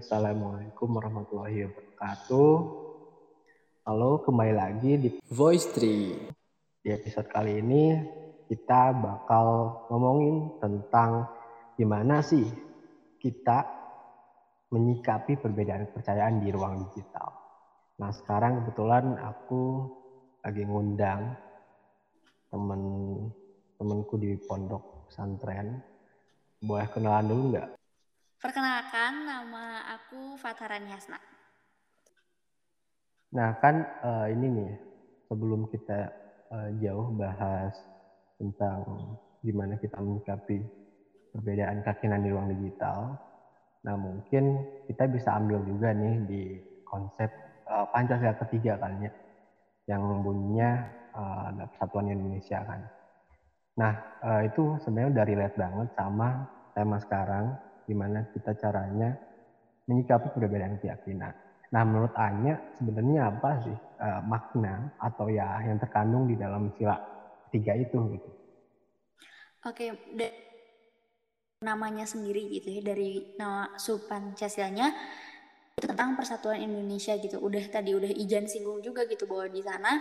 Assalamualaikum warahmatullahi wabarakatuh. Halo, kembali lagi di Voice Tree. Di episode kali ini kita bakal ngomongin tentang gimana sih kita menyikapi perbedaan kepercayaan di ruang digital. Nah, sekarang kebetulan aku lagi ngundang temen temenku di pondok pesantren. Boleh kenalan dulu nggak? Perkenalkan, nama aku Fataran Yasna. Nah kan uh, ini nih sebelum kita uh, jauh bahas tentang gimana kita menyikapi perbedaan keyakinan di ruang digital. Nah mungkin kita bisa ambil juga nih di konsep uh, Pancasila ketiga kan ya, yang bunyinya uh, Persatuan Indonesia kan. Nah uh, itu sebenarnya udah relate banget sama tema sekarang gimana kita caranya menyikapi perbedaan keyakinan. Nah, menurut Anya sebenarnya apa sih uh, makna atau ya yang terkandung di dalam sila tiga itu gitu? Oke, okay, namanya sendiri gitu ya dari nama Pancasila-nya tentang persatuan Indonesia gitu. Udah tadi udah Ijan singgung juga gitu bahwa di sana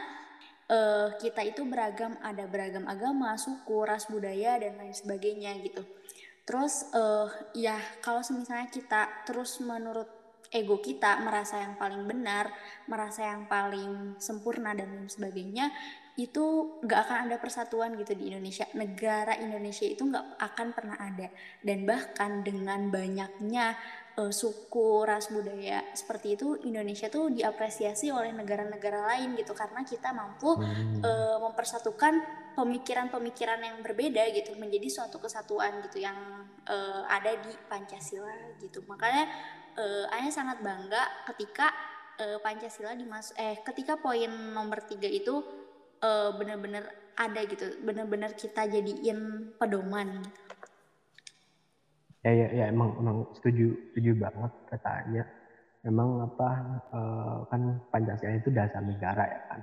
uh, kita itu beragam, ada beragam agama, suku, ras, budaya dan lain sebagainya gitu. Terus uh, ya kalau misalnya kita terus menurut ego kita merasa yang paling benar, merasa yang paling sempurna dan sebagainya, itu nggak akan ada persatuan gitu di Indonesia. Negara Indonesia itu nggak akan pernah ada. Dan bahkan dengan banyaknya uh, suku, ras, budaya seperti itu, Indonesia tuh diapresiasi oleh negara-negara lain gitu karena kita mampu hmm. uh, mempersatukan pemikiran-pemikiran yang berbeda gitu menjadi suatu kesatuan gitu yang uh, ada di Pancasila gitu makanya uh, Anya sangat bangga ketika uh, Pancasila dimasuk eh ketika poin nomor tiga itu uh, benar-benar ada gitu benar-benar kita jadiin pedoman gitu. Ya ya ya emang emang setuju setuju banget katanya emang apa uh, kan Pancasila itu dasar negara ya kan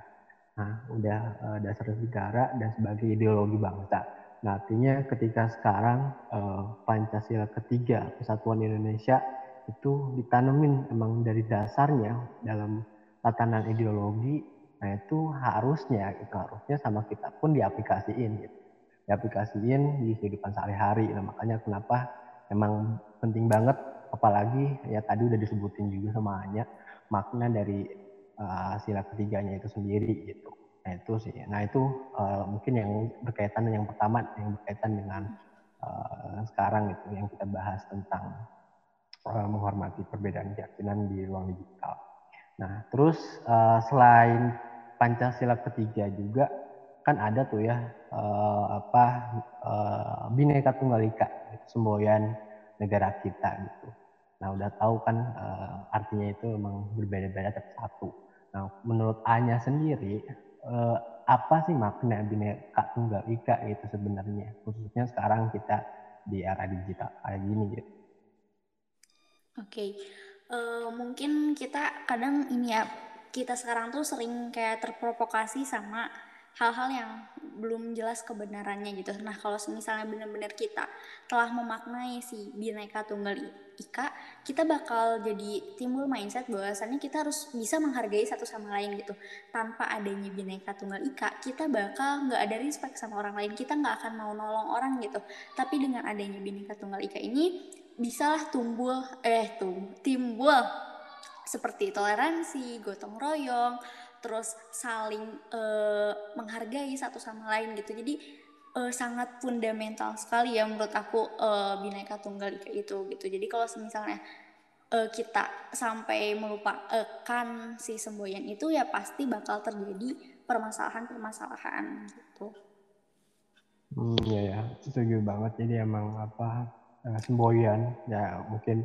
Nah, udah uh, dasar negara dan sebagai ideologi bangsa. Nah, artinya ketika sekarang uh, Pancasila ketiga Kesatuan Indonesia itu ditanemin emang dari dasarnya dalam tatanan ideologi, nah itu harusnya itu harusnya sama kita pun diaplikasiin gitu. Diaplikasiin di kehidupan sehari-hari. Nah, makanya kenapa emang penting banget apalagi ya tadi udah disebutin juga sama Anya makna dari uh, sila ketiganya itu sendiri gitu. Nah itu sih. Nah itu uh, mungkin yang berkaitan yang pertama yang berkaitan dengan uh, sekarang itu yang kita bahas tentang uh, menghormati perbedaan keyakinan di ruang digital. Nah terus uh, selain Pancasila ketiga juga kan ada tuh ya uh, apa uh, bineka tunggal ika semboyan negara kita gitu. Nah udah tahu kan uh, artinya itu memang berbeda-beda tapi satu. Nah, menurut Anya sendiri, eh, apa sih makna bineka tunggal ika itu sebenarnya? Khususnya sekarang kita di era digital kayak gini gitu. Oke, okay. eh, mungkin kita kadang ini ya kita sekarang tuh sering kayak terprovokasi sama hal-hal yang belum jelas kebenarannya gitu. Nah kalau misalnya benar-benar kita telah memaknai si bineka tunggal ika, kita bakal jadi timbul mindset bahwasannya kita harus bisa menghargai satu sama lain gitu. Tanpa adanya bineka tunggal ika, kita bakal nggak ada respect sama orang lain. Kita nggak akan mau nolong orang gitu. Tapi dengan adanya bineka tunggal ika ini, bisalah tumbuh eh tuh timbul seperti toleransi, gotong royong, terus saling uh, menghargai satu sama lain gitu jadi uh, sangat fundamental sekali ya menurut aku uh, bineka tunggal ika itu gitu jadi kalau misalnya uh, kita sampai melupakan si semboyan itu ya pasti bakal terjadi permasalahan-permasalahan gitu. Hmm, ya ya, setuju banget. Jadi emang apa semboyan ya mungkin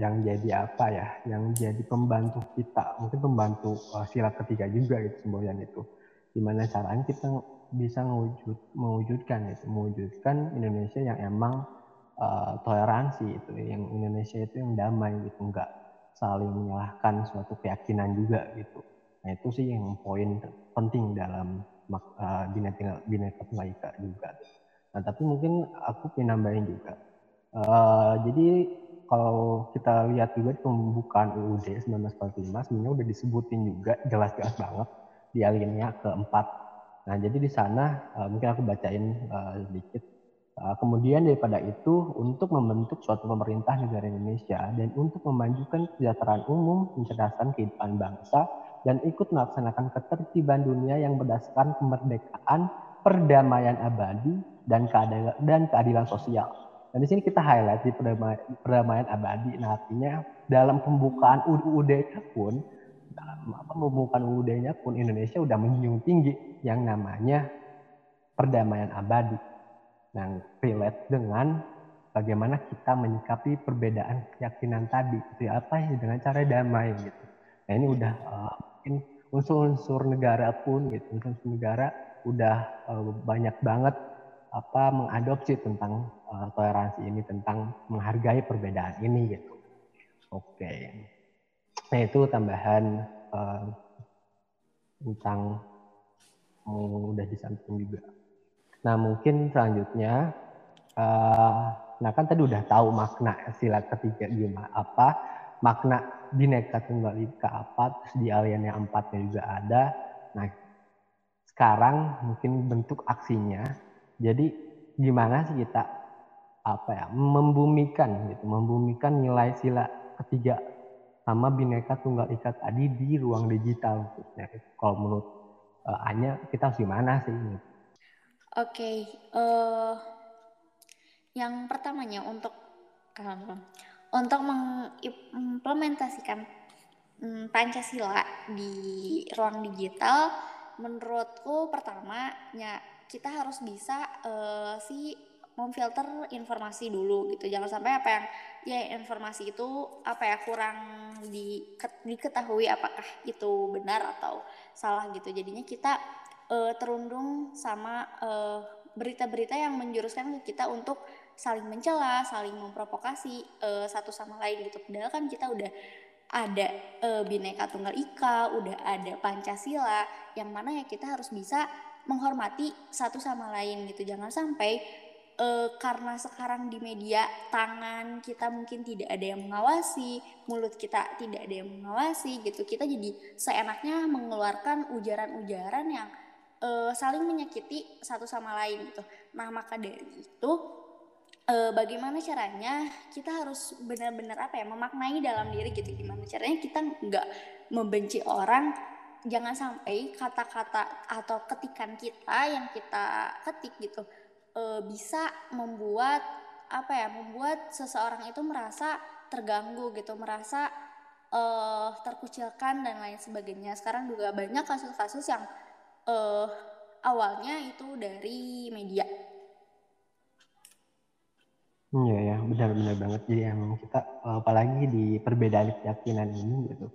yang jadi apa ya, yang jadi pembantu kita, mungkin pembantu uh, sila ketiga juga itu semboyan itu. Gimana caranya kita bisa mewujud, mewujudkan itu, mewujudkan Indonesia yang emang uh, toleransi itu, yang Indonesia itu yang damai gitu, enggak saling menyalahkan suatu keyakinan juga gitu. Nah itu sih yang poin penting dalam uh, bineka bineka tunggal ika juga. Nah tapi mungkin aku pengen nambahin juga. Uh, jadi kalau kita lihat juga di pembukaan UUD 1945 sebenarnya udah disebutin juga jelas-jelas banget di alinea keempat. Nah, jadi di sana uh, mungkin aku bacain uh, sedikit. Uh, kemudian daripada itu untuk membentuk suatu pemerintah negara Indonesia dan untuk memajukan kesejahteraan umum, pencerdasan kehidupan bangsa dan ikut melaksanakan ketertiban dunia yang berdasarkan kemerdekaan, perdamaian abadi dan keadilan sosial. Dan di sini kita highlight di perdamaian, perdamaian abadi. Nah, artinya dalam pembukaan UUD-nya pun apa pembukaan UUD-nya pun Indonesia udah menjunjung tinggi yang namanya perdamaian abadi. Yang relate dengan bagaimana kita menyikapi perbedaan keyakinan tadi. Itu apa ya dengan cara damai gitu. Nah ini udah uh, mungkin unsur-unsur negara pun gitu, unsur-unsur negara udah uh, banyak banget apa mengadopsi tentang uh, toleransi ini tentang menghargai perbedaan ini gitu. Oke. Nah itu tambahan uh, tentang um, udah disampaikan juga. Nah mungkin selanjutnya, uh, nah kan tadi udah tahu makna sila ketiga gimana apa, makna bineka tunggal ika apa, terus di alien yang empatnya juga ada. Nah sekarang mungkin bentuk aksinya, jadi gimana sih kita apa ya membumikan gitu, membumikan nilai sila ketiga sama bineka tunggal ika tadi di ruang digital khususnya. Kalau menurut uh, Anya kita harus gimana sih? Oke, okay, uh, eh, yang pertamanya untuk um, untuk mengimplementasikan um, Pancasila di ruang digital, menurutku pertamanya kita harus bisa uh, si memfilter informasi dulu gitu. Jangan sampai apa yang ya informasi itu apa ya kurang di, diketahui apakah itu benar atau salah gitu. Jadinya kita uh, terundung sama uh, berita-berita yang menjuruskan kita untuk saling mencela, saling memprovokasi uh, satu sama lain gitu. Padahal kan kita udah ada uh, bineka tunggal ika, udah ada pancasila, yang mana ya kita harus bisa menghormati satu sama lain gitu. Jangan sampai uh, karena sekarang di media tangan kita mungkin tidak ada yang mengawasi mulut kita tidak ada yang mengawasi gitu. Kita jadi seenaknya mengeluarkan ujaran-ujaran yang uh, saling menyakiti satu sama lain gitu. Nah maka dari itu uh, bagaimana caranya kita harus benar-benar apa ya memaknai dalam diri gitu. Gimana caranya kita nggak membenci orang jangan sampai kata-kata atau ketikan kita yang kita ketik gitu e, bisa membuat apa ya membuat seseorang itu merasa terganggu gitu merasa e, terkucilkan dan lain sebagainya. Sekarang juga banyak kasus-kasus yang e, awalnya itu dari media. Iya ya, benar-benar banget. Jadi emang kita apalagi di perbedaan keyakinan ini gitu.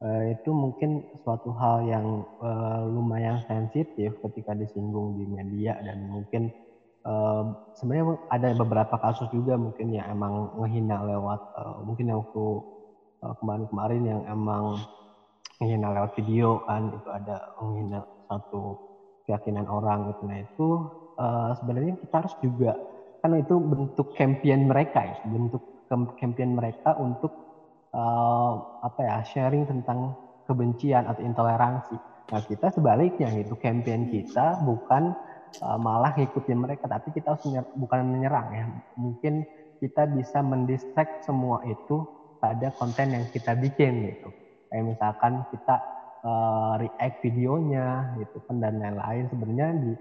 Uh, itu mungkin suatu hal yang uh, lumayan sensitif ketika disinggung di media dan mungkin uh, sebenarnya ada beberapa kasus juga mungkin yang emang ngehina lewat uh, mungkin yang waktu uh, kemarin-kemarin yang emang ngehina lewat video kan itu ada menghina satu keyakinan orang gitu nah itu uh, sebenarnya kita harus juga karena itu bentuk campaign mereka ya bentuk campaign mereka untuk uh, apa ya sharing tentang kebencian atau intoleransi. Nah kita sebaliknya itu campaign kita bukan uh, malah ngikutin mereka, tapi kita harus menyer bukan menyerang ya. Mungkin kita bisa mendistract semua itu pada konten yang kita bikin gitu. Kayak misalkan kita uh, react videonya gitu kan dan lain-lain sebenarnya di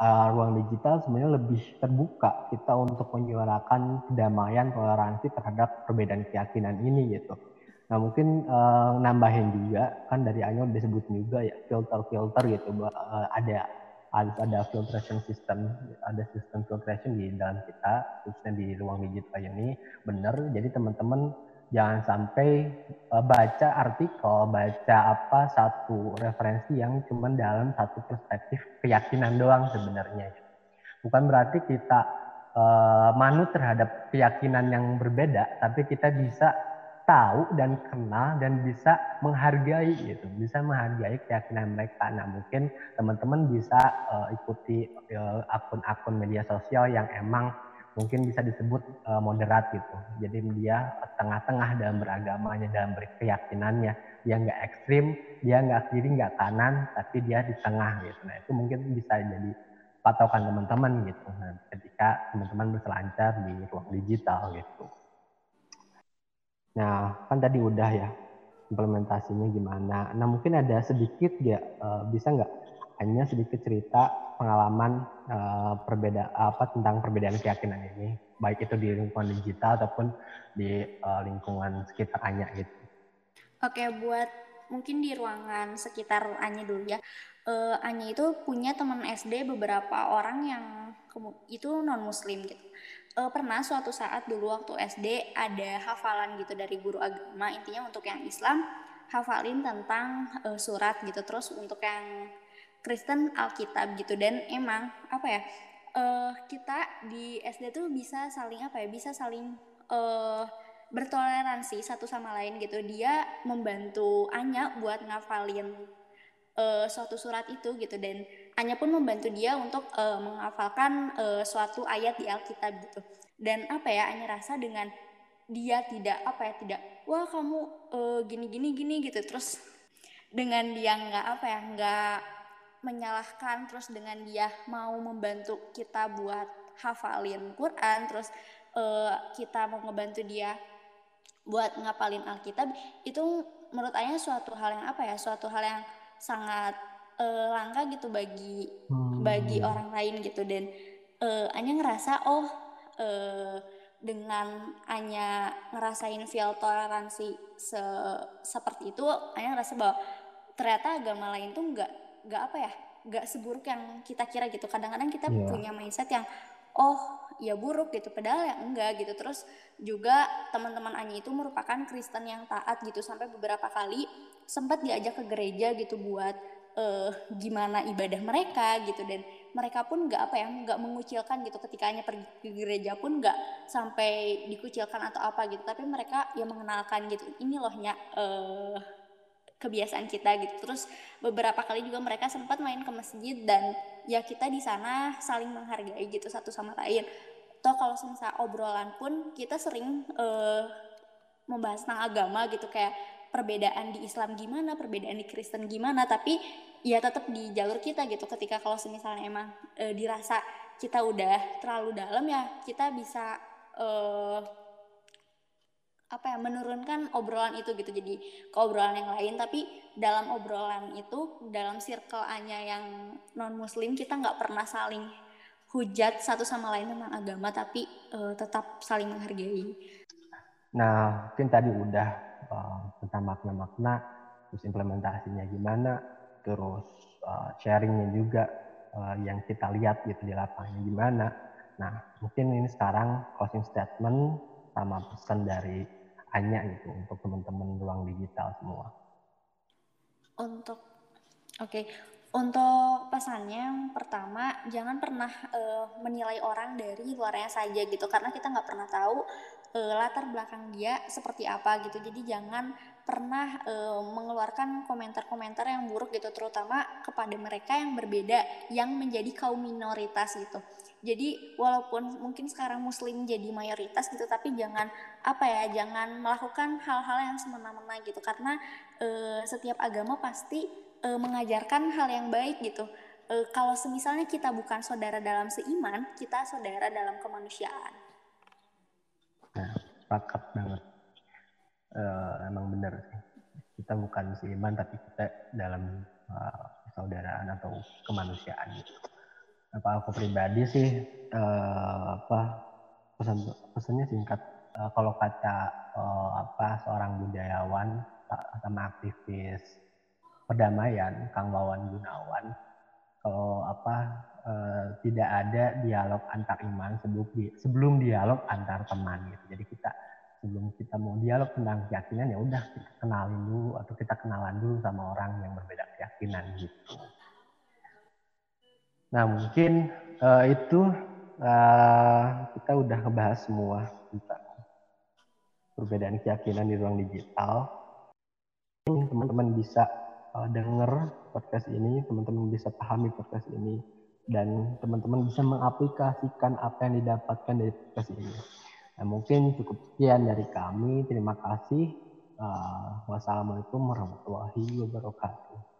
uh, ruang digital sebenarnya lebih terbuka kita untuk menyuarakan kedamaian toleransi terhadap perbedaan keyakinan ini gitu. Nah mungkin uh, nambahin juga kan dari Anyo disebut juga ya filter-filter gitu uh, ada harus ada filtration system ada sistem filtration di dalam kita khususnya di ruang digital ini benar jadi teman-teman jangan sampai uh, baca artikel, baca apa satu referensi yang cuma dalam satu perspektif keyakinan doang sebenarnya. Bukan berarti kita uh, manut terhadap keyakinan yang berbeda, tapi kita bisa tahu dan kenal dan bisa menghargai gitu, bisa menghargai keyakinan mereka. Nah mungkin teman-teman bisa uh, ikuti akun-akun uh, media sosial yang emang mungkin bisa disebut uh, moderat gitu. Jadi dia tengah-tengah dalam beragamanya, dalam berkeyakinannya. Dia nggak ekstrim, dia nggak kiri, nggak kanan, tapi dia di tengah gitu. Nah itu mungkin bisa jadi patokan teman-teman gitu. Nah, ketika teman-teman berselancar di ruang digital gitu. Nah kan tadi udah ya implementasinya gimana. Nah mungkin ada sedikit ya uh, bisa nggak hanya sedikit cerita pengalaman uh, perbeda apa tentang perbedaan keyakinan ini baik itu di lingkungan digital ataupun di uh, lingkungan sekitar Anya gitu. Oke, buat mungkin di ruangan sekitar Anya dulu ya. Uh, Anya itu punya teman SD beberapa orang yang itu non muslim gitu. Uh, pernah suatu saat dulu waktu SD ada hafalan gitu dari guru agama intinya untuk yang Islam hafalin tentang uh, surat gitu terus untuk yang Kristen Alkitab gitu. Dan emang apa ya uh, kita di SD tuh bisa saling apa ya bisa saling uh, bertoleransi satu sama lain gitu. Dia membantu Anya buat ngafalin uh, suatu surat itu gitu. Dan Anya pun membantu dia untuk uh, menghafalkan uh, suatu ayat di Alkitab gitu. Dan apa ya Anya rasa dengan dia tidak apa ya tidak wah kamu uh, gini gini gini gitu. Terus dengan dia nggak apa ya nggak menyalahkan terus dengan dia mau membantu kita buat hafalin Quran terus uh, kita mau ngebantu dia buat ngapalin Alkitab itu menurut Ayah suatu hal yang apa ya suatu hal yang sangat uh, langka gitu bagi hmm. bagi orang lain gitu. Dan uh, Anya ngerasa oh uh, dengan Anya ngerasain feel toleransi se seperti itu Anya ngerasa bahwa ternyata agama lain tuh nggak nggak apa ya nggak seburuk yang kita kira gitu. Kadang-kadang kita yeah. punya mindset yang oh ya buruk gitu. Padahal ya enggak gitu. Terus juga teman-teman Anyi itu merupakan Kristen yang taat gitu. Sampai beberapa kali sempat diajak ke gereja gitu buat uh, gimana ibadah mereka gitu dan mereka pun nggak apa ya nggak mengucilkan gitu ketika hanya pergi ke gereja pun nggak sampai dikucilkan atau apa gitu tapi mereka ya mengenalkan gitu ini lohnya uh, kebiasaan kita gitu. Terus beberapa kali juga mereka sempat main ke masjid dan ya kita di sana saling menghargai gitu satu sama lain. Toh kalau semisal obrolan pun kita sering uh, membahas tentang agama gitu kayak perbedaan di Islam gimana, perbedaan di Kristen gimana, tapi ya tetap di jalur kita gitu. Ketika kalau misalnya emang e, dirasa kita udah terlalu dalam ya kita bisa e, apa ya menurunkan obrolan itu gitu jadi ke obrolan yang lain tapi dalam obrolan itu dalam circle anya yang non muslim kita nggak pernah saling hujat satu sama lain tentang agama tapi uh, tetap saling menghargai. Nah mungkin tadi udah uh, tentang makna-makna terus implementasinya gimana terus uh, sharingnya juga uh, yang kita lihat gitu di lapangan gimana. Nah mungkin ini sekarang closing statement sama pesan dari hanya itu untuk teman-teman ruang digital semua. Untuk oke, okay. untuk pesannya yang pertama jangan pernah uh, menilai orang dari luarnya saja gitu karena kita nggak pernah tahu uh, latar belakang dia seperti apa gitu. Jadi jangan pernah uh, mengeluarkan komentar-komentar yang buruk gitu terutama kepada mereka yang berbeda yang menjadi kaum minoritas gitu. Jadi walaupun mungkin sekarang muslim jadi mayoritas gitu tapi jangan apa ya jangan melakukan hal-hal yang semena-mena gitu. Karena e, setiap agama pasti e, mengajarkan hal yang baik gitu. E, kalau semisalnya kita bukan saudara dalam seiman kita saudara dalam kemanusiaan sepakat banget. Uh, emang benar sih. Kita bukan seiman tapi kita dalam uh, persaudaraan atau kemanusiaan gitu. Apa aku pribadi sih uh, apa pesan pesannya singkat. Uh, kalau kata uh, apa seorang budayawan sama aktivis perdamaian Kang Wawan Gunawan kalau apa uh, tidak ada dialog antar iman sebelum sebelum dialog antar teman gitu. Jadi kita sebelum kita mau dialog tentang keyakinan ya udah kita kenalin dulu atau kita kenalan dulu sama orang yang berbeda keyakinan gitu Nah mungkin uh, itu uh, kita udah ngebahas semua tentang perbedaan keyakinan di ruang digital. Teman-teman bisa uh, denger podcast ini, teman-teman bisa pahami podcast ini. dan teman-teman bisa mengaplikasikan apa yang didapatkan dari podcast ini. Nah, mungkin cukup sekian dari kami. Terima kasih. Uh, wassalamualaikum warahmatullahi wabarakatuh.